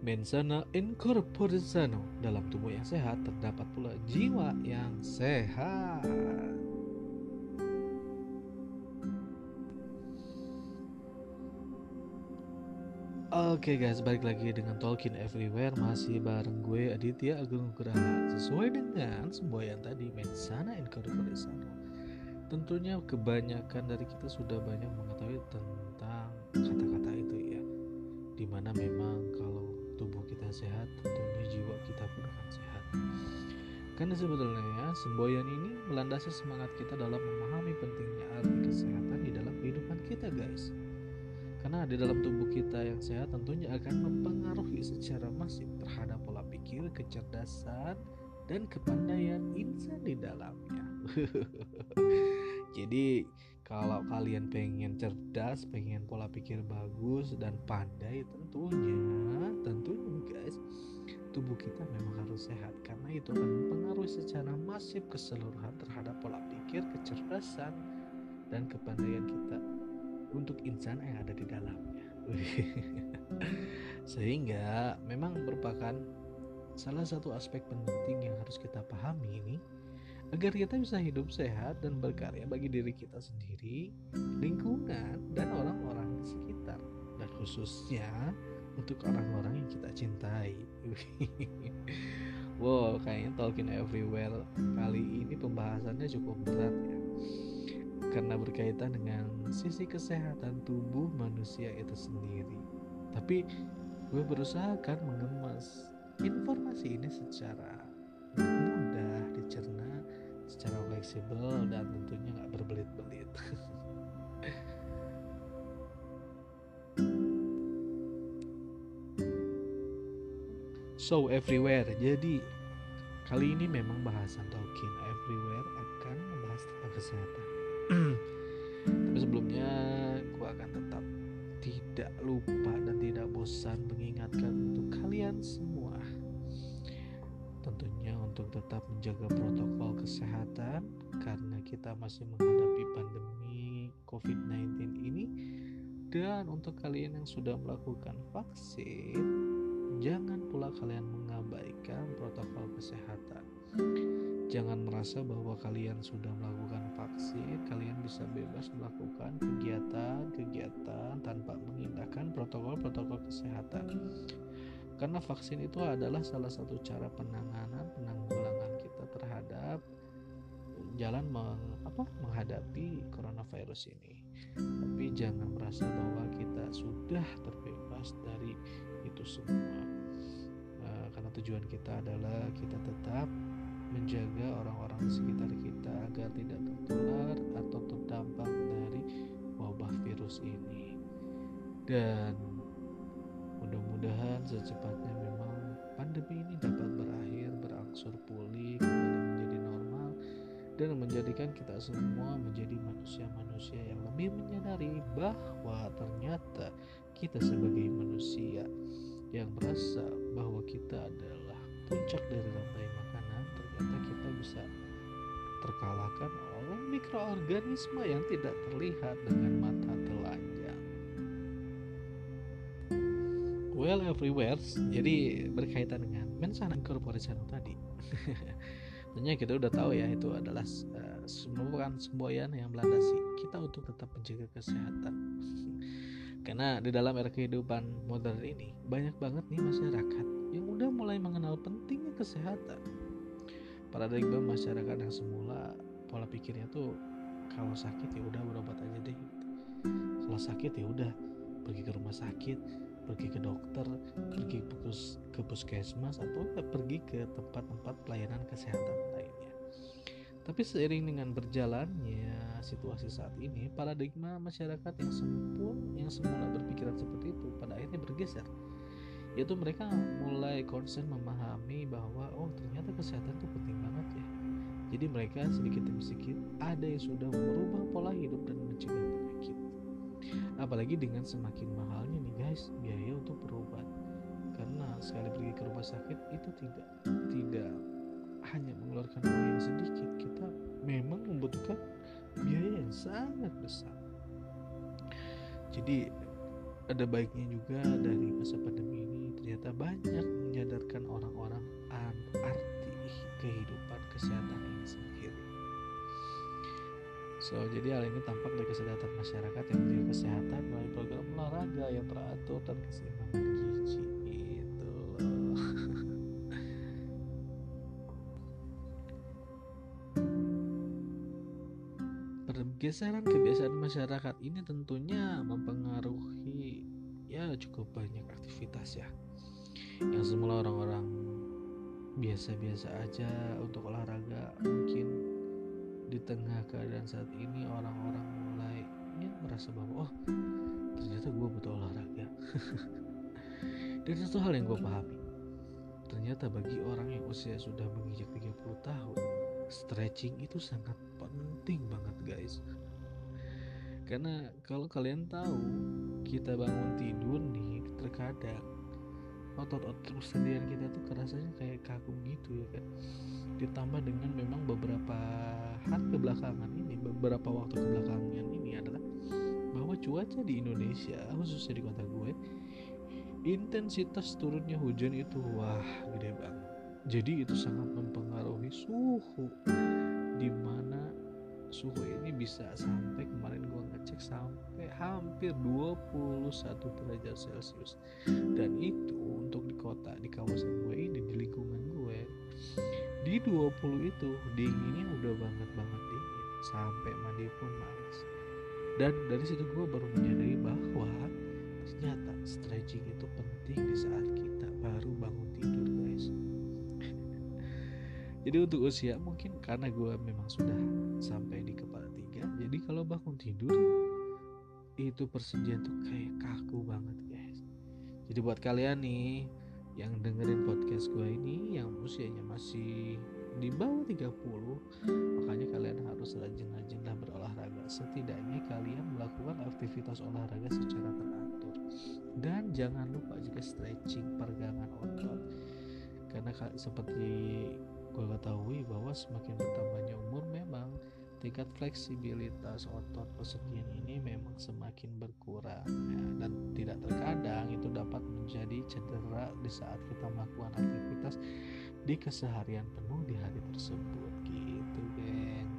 Mensana incorpore sano. Dalam tubuh yang sehat terdapat pula jiwa yang sehat. Oke guys, balik lagi dengan Tolkien Everywhere Masih bareng gue Aditya Agung Nugraha Sesuai dengan semboyan tadi Mensana incorpore sano Tentunya kebanyakan dari kita sudah banyak mengetahui tentang kata-kata itu ya Di mana memang kalau sehat tentunya jiwa kita pun akan sehat Karena sebetulnya ya, semboyan ini melandasi semangat kita dalam memahami pentingnya arti kesehatan di dalam kehidupan kita guys karena di dalam tubuh kita yang sehat tentunya akan mempengaruhi secara masif terhadap pola pikir, kecerdasan, dan kepandaian insan di dalamnya. Jadi kalau kalian pengen cerdas, pengen pola pikir bagus dan pandai tentunya, tentunya guys, tubuh kita memang harus sehat karena itu akan mempengaruhi secara masif keseluruhan terhadap pola pikir, kecerdasan, dan kepandaian kita untuk insan yang ada di dalamnya. Sehingga memang merupakan salah satu aspek penting yang harus kita pahami ini agar kita bisa hidup sehat dan berkarya bagi diri kita sendiri, lingkungan, dan orang-orang di sekitar, dan khususnya untuk orang-orang yang kita cintai. wow, kayaknya Tolkien Everywhere kali ini pembahasannya cukup berat ya karena berkaitan dengan sisi kesehatan tubuh manusia itu sendiri. Tapi gue berusaha kan mengemas informasi ini secara mudah dicerna, secara fleksibel dan tentunya nggak berbelit-belit. so everywhere. Jadi kali ini memang bahasan Tolkien everywhere akan membahas tentang kesehatan. Tapi sebelumnya gue akan tetap tidak lupa dan tidak bosan mengingatkan untuk kalian semua tentunya untuk tetap menjaga protokol kesehatan karena kita masih menghadapi pandemi COVID-19 ini dan untuk kalian yang sudah melakukan vaksin jangan pula kalian mengabaikan protokol kesehatan Jangan merasa bahwa kalian sudah melakukan vaksin, kalian bisa bebas melakukan kegiatan-kegiatan tanpa mengindahkan protokol-protokol kesehatan. Karena vaksin itu adalah salah satu cara penanganan penanggulangan kita terhadap jalan meng, apa, menghadapi coronavirus ini. Tapi jangan merasa bahwa kita sudah terbebas dari itu semua. Nah, karena tujuan kita adalah kita tetap menjaga orang-orang di sekitar kita agar tidak tertular atau terdampak dari wabah virus ini. Dan mudah-mudahan secepatnya memang pandemi ini dapat berakhir, berangsur pulih, kembali menjadi normal dan menjadikan kita semua menjadi manusia-manusia yang lebih menyadari bahwa ternyata kita sebagai manusia yang merasa bahwa kita adalah puncak dari rantai ternyata kita bisa terkalahkan oleh mikroorganisme yang tidak terlihat dengan mata Well everywhere, jadi berkaitan dengan mensana corporation tadi. Tentunya kita udah tahu ya itu adalah uh, merupakan semboyan yang melandasi kita untuk tetap menjaga kesehatan. Karena di dalam era kehidupan modern ini banyak banget nih masyarakat yang udah mulai mengenal pentingnya kesehatan paradigma masyarakat yang semula pola pikirnya tuh kalau sakit ya udah berobat aja deh kalau sakit ya udah pergi ke rumah sakit pergi ke dokter pergi ke puskesmas atau ya pergi ke tempat-tempat pelayanan kesehatan lainnya. Tapi seiring dengan berjalannya situasi saat ini paradigma masyarakat yang sempur yang semula berpikiran seperti itu pada akhirnya bergeser. Yaitu mereka mulai konsen memahami bahwa oh ternyata kesehatan itu penting banget ya. Jadi mereka sedikit demi sedikit ada yang sudah merubah pola hidup dan mencegah apalagi dengan semakin mahalnya nih guys biaya untuk berobat karena sekali pergi ke rumah sakit itu tidak tidak hanya mengeluarkan uang yang sedikit kita memang membutuhkan biaya yang sangat besar jadi ada baiknya juga dari masa pandemi ini ternyata banyak menyadarkan orang-orang arti kehidupan kesehatan ini sendiri. So, jadi hal ini tampak dari kesadaran masyarakat yang menjaga kesehatan melalui program olahraga yang teratur dan keseimbangan gizi. Itu. Pergeseran kebiasaan masyarakat ini tentunya mempengaruhi ya cukup banyak aktivitas ya. Yang semula orang-orang biasa-biasa aja untuk olahraga mungkin di tengah keadaan saat ini orang-orang mulai ya merasa bahwa oh ternyata gue butuh olahraga. Dan satu hal yang gue pahami ternyata bagi orang yang usia sudah menginjak 30 tahun stretching itu sangat penting banget guys. Karena kalau kalian tahu kita bangun tidur nih terkadang otot-otot persediaan kita tuh kerasanya kayak kaku gitu ya kan ditambah dengan memang beberapa hari kebelakangan ini beberapa waktu kebelakangan ini adalah bahwa cuaca di Indonesia khususnya di kota gue intensitas turunnya hujan itu wah gede banget. Jadi itu sangat mempengaruhi suhu di mana suhu ini bisa sampai kemarin gue ngecek sampai hampir 21 derajat celcius. Dan itu untuk di kota di kawasan gue di 20 itu dinginnya udah banget banget dingin. Sampai mandi pun males. Dan dari situ gue baru menyadari bahwa ternyata stretching itu penting di saat kita baru bangun tidur guys. Jadi untuk usia mungkin karena gue memang sudah sampai di kepala tiga jadi kalau bangun tidur itu persendian tuh kayak kaku banget guys. Jadi buat kalian nih yang dengerin podcast gue ini yang usianya masih di bawah 30 makanya kalian harus rajin-rajinlah berolahraga. Setidaknya kalian melakukan aktivitas olahraga secara teratur. Dan jangan lupa juga stretching pergangan otot. Karena seperti gue ketahui bahwa semakin bertambahnya umur memang tingkat fleksibilitas otot persendian ini memang semakin berkurang ya, dan tidak terkadang itu dapat menjadi cedera di saat kita melakukan aktivitas di keseharian penuh di hari tersebut. Gitu geng.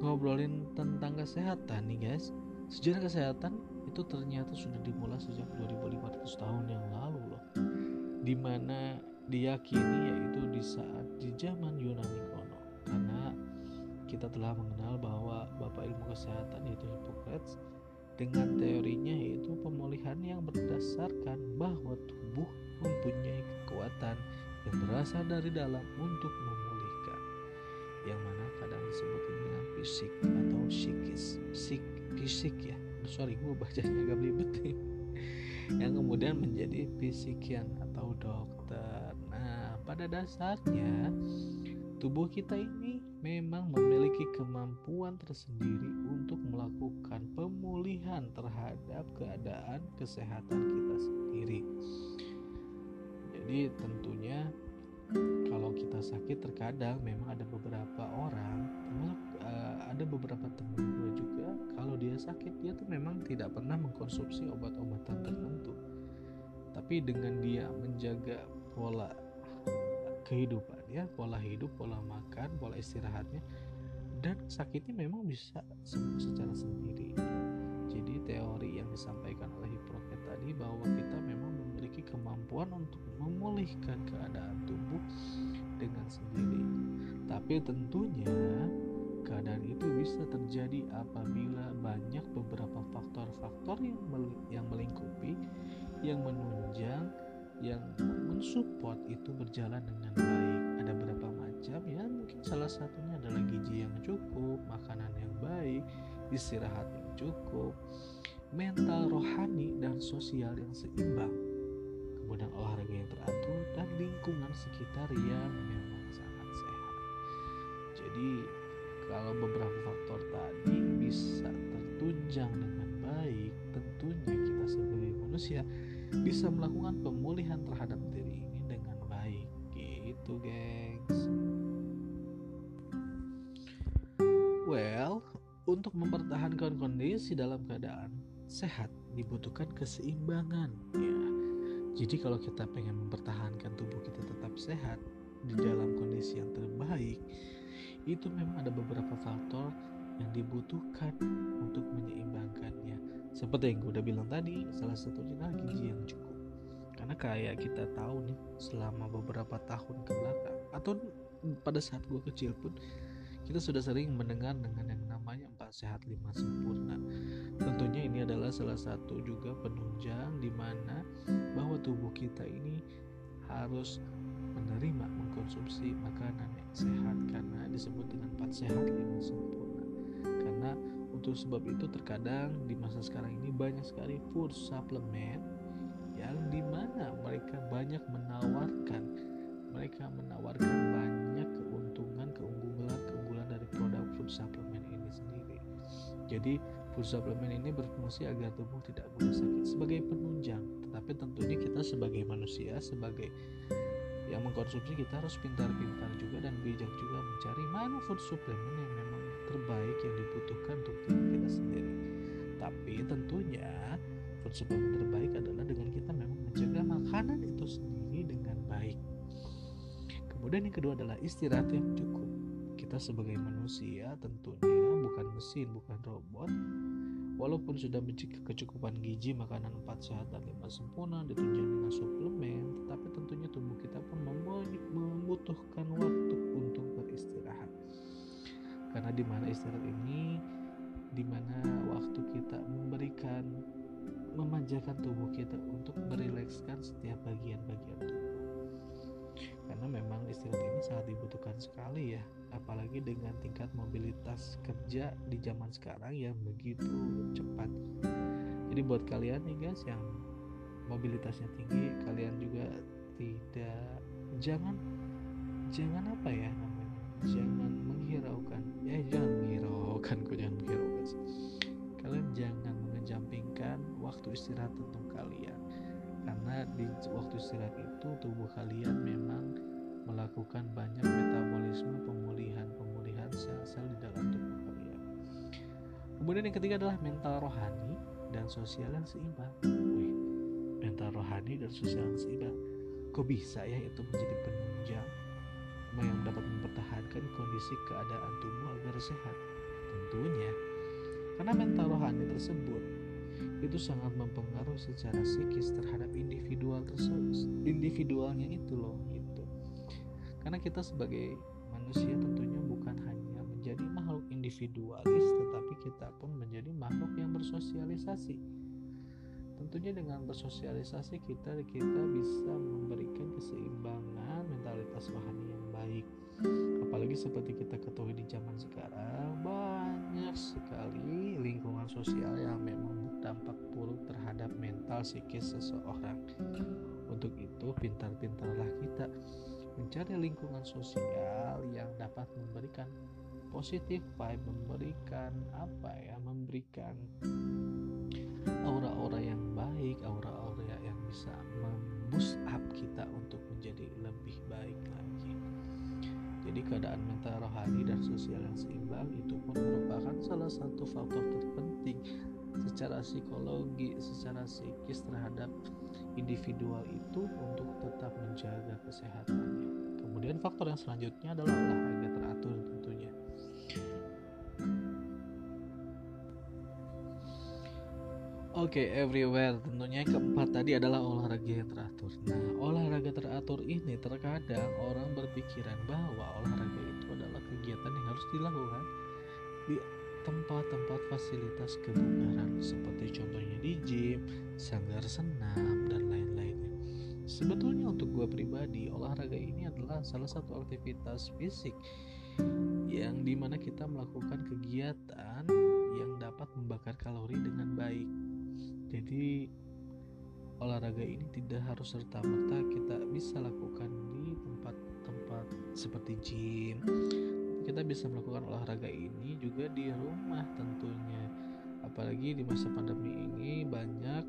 Ngobrolin tentang kesehatan nih guys. Sejarah kesehatan itu ternyata sudah dimulai sejak 2500 tahun yang lalu loh. Di mana diyakini yaitu di saat di zaman Yunani kuno. Karena kita telah mengenal bahwa bapak ilmu kesehatan yaitu Hippocrates dengan teorinya yaitu pemulihan yang berdasarkan bahwa tubuh mempunyai kekuatan yang berasal dari dalam untuk memulihkan. Yang mana kadang disebut dengan fisik atau psikis psik fisik ya. Sorry gue bacanya agak belibet yang kemudian menjadi fisikian atau dokter pada dasarnya tubuh kita ini memang memiliki kemampuan tersendiri untuk melakukan pemulihan terhadap keadaan kesehatan kita sendiri. Jadi tentunya kalau kita sakit terkadang memang ada beberapa orang uh, ada beberapa teman gue juga kalau dia sakit dia tuh memang tidak pernah mengkonsumsi obat-obatan tertentu tapi dengan dia menjaga pola kehidupan ya. Pola hidup pola makan pola istirahatnya. Dan sakitnya memang bisa sembuh secara sendiri. Jadi teori yang disampaikan oleh Hippocrates tadi bahwa kita memang memiliki kemampuan untuk memulihkan keadaan tubuh dengan sendiri. Tapi tentunya keadaan itu bisa terjadi apabila banyak beberapa faktor-faktor yang yang melingkupi yang menunjang yang mensupport itu berjalan dengan baik. Ada beberapa macam ya mungkin salah satunya adalah gizi yang cukup makanan yang baik istirahat yang cukup mental rohani dan sosial yang seimbang. Kemudian olahraga yang teratur dan lingkungan sekitar yang memang sangat sehat. Jadi kalau beberapa faktor tadi bisa tertunjang dengan baik tentunya kita sebagai manusia bisa melakukan pemulihan terhadap diri ini dengan baik gitu gengs. Well untuk mempertahankan kondisi dalam keadaan sehat dibutuhkan keseimbangan ya jadi kalau kita pengen mempertahankan tubuh kita tetap sehat di dalam kondisi yang terbaik itu memang ada beberapa faktor yang dibutuhkan untuk menyeimbangkannya seperti yang gue udah bilang tadi salah satunya adalah gizi yang cukup. Karena kayak kita tahu nih selama beberapa tahun ke belakang atau pada saat gue kecil pun kita sudah sering mendengar dengan yang namanya empat sehat lima sempurna. Tentunya ini adalah salah satu juga penunjang di mana bahwa tubuh kita ini harus menerima mengkonsumsi makanan yang sehat. Karena disebut dengan empat sehat lima sempurna. Karena untuk sebab itu terkadang di masa sekarang ini banyak sekali food suplemen yang di mana mereka banyak menawarkan mereka menawarkan banyak keuntungan keunggulan keunggulan dari produk food suplemen ini sendiri. Jadi food suplemen ini berfungsi agar tubuh tidak mudah sakit sebagai penunjang. Tetapi tentunya kita sebagai manusia sebagai yang mengkonsumsi kita harus pintar-pintar juga dan bijak juga mencari mana food supplement yang memang terbaik yang dibutuhkan untuk tubuh kita sendiri. Tapi tentunya food terbaik adalah dengan kita memang menjaga makanan itu sendiri dengan baik. Kemudian yang kedua adalah istirahat yang cukup. Kita sebagai manusia tentunya bukan mesin bukan robot Walaupun sudah memiliki kecukupan gizi, makanan 4 sehat dan 5 sempurna ditunjang dengan suplemen, tetapi tentunya tubuh kita pun membutuhkan waktu untuk beristirahat. Karena di mana istirahat ini di mana waktu kita memberikan memanjakan tubuh kita untuk merilekskan setiap bagian-bagian tubuh. Karena memang istirahat ini sangat dibutuhkan sekali ya apalagi dengan tingkat mobilitas kerja di zaman sekarang yang begitu cepat. Jadi buat kalian nih guys yang mobilitasnya tinggi kalian juga tidak jangan jangan apa ya jangan menghiraukan ya jangan menghiraukan kok jangan menghiraukan kalian jangan mengejampingkan waktu istirahat untuk kalian karena di waktu istirahat itu tubuh kalian memang melakukan banyak metabolisme pemulihan-pemulihan sel-sel di dalam tubuh kalian. Kemudian yang ketiga adalah mental rohani dan sosial yang seimbang. Wih, mental rohani dan sosial yang seimbang. Kok bisa ya itu menjadi penunjang yang dapat mempertahankan kondisi keadaan tubuh agar sehat? Tentunya. Karena mental rohani tersebut itu sangat mempengaruhi secara psikis terhadap individual tersebut individualnya itu loh gitu. Karena kita sebagai manusia tentunya bukan hanya menjadi makhluk individualis tetapi kita pun menjadi makhluk yang bersosialisasi. Tentunya dengan bersosialisasi kita kita bisa memberikan keseimbangan mentalitas rohani yang baik apalagi seperti kita ketahui di zaman sekarang banyak sekali lingkungan sosial yang memang berdampak buruk terhadap mental psikis seseorang. Untuk itu, pintar-pintarlah kita mencari lingkungan sosial yang dapat memberikan positif vibe, memberikan apa ya, memberikan aura-aura yang baik, aura-aura yang bisa memboost up kita untuk menjadi lebih baik keadaan mental rohani dan sosial yang seimbang itu pun merupakan salah satu faktor terpenting secara psikologi, secara psikis terhadap individual itu untuk tetap menjaga kesehatannya. Kemudian faktor yang selanjutnya adalah olahraga teratur tentunya. Oke, okay, everywhere. Tentunya yang keempat tadi adalah olahraga yang teratur. Nah, olahraga teratur ini terkadang orang berpikiran bahwa olahraga itu adalah kegiatan yang harus dilakukan di tempat-tempat fasilitas kebugaran seperti contohnya di gym, sanggar senam, dan lain-lainnya. Sebetulnya untuk gue pribadi, olahraga ini adalah salah satu aktivitas fisik yang di mana kita melakukan kegiatan yang dapat membakar kalori dengan baik. Jadi olahraga ini tidak harus serta-merta kita bisa lakukan di tempat-tempat seperti gym, kita bisa melakukan olahraga ini juga di rumah tentunya. Apalagi di masa pandemi ini banyak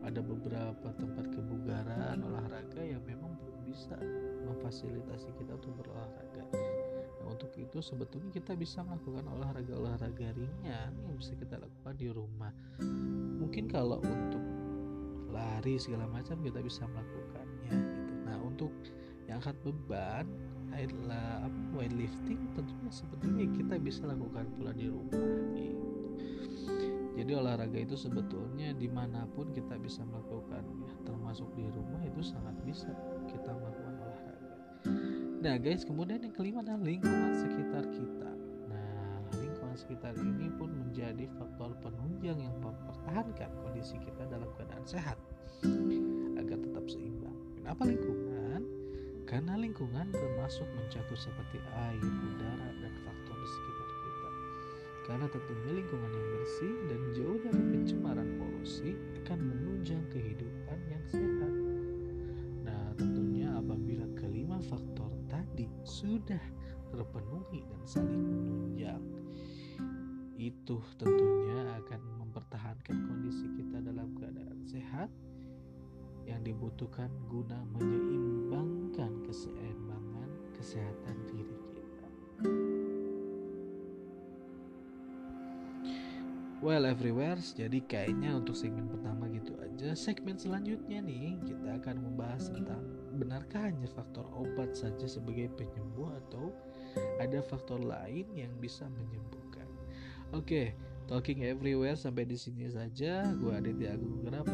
ada beberapa tempat kebugaran olahraga yang memang belum bisa memfasilitasi kita untuk berolahraga. Nah untuk itu sebetulnya kita bisa melakukan olahraga-olahraga ringan yang bisa kita lakukan di rumah mungkin kalau untuk lari segala macam kita bisa melakukannya gitu. Nah untuk yang angkat beban adalah apa weightlifting tentunya sepertinya kita bisa lakukan pula di rumah gitu. Jadi olahraga itu sebetulnya di mana pun kita bisa melakukannya termasuk di rumah itu sangat bisa kita melakukan olahraga. Nah guys kemudian yang kelima adalah lingkungan sekitar kita sekitar ini pun menjadi faktor penunjang yang mempertahankan kondisi kita dalam keadaan sehat agar tetap seimbang kenapa lingkungan karena lingkungan termasuk mencakup seperti air, udara, dan faktor di sekitar kita. Karena tentunya lingkungan yang bersih dan jauh dari pencemaran polusi akan menunjang kehidupan yang sehat. Nah, tentunya apabila kelima faktor tadi sudah terpenuhi dan saling menunjang, itu tentunya akan mempertahankan kondisi kita dalam keadaan sehat yang dibutuhkan guna menyeimbangkan keseimbangan kesehatan diri kita. Well everywhere, jadi kayaknya untuk segmen pertama gitu aja. Segmen selanjutnya nih kita akan membahas tentang benarkah hanya faktor obat saja sebagai penyembuh atau ada faktor lain yang bisa menyembuhkan. Oke, okay, talking everywhere sampai di sini saja. Gua Aditya Agung Gerap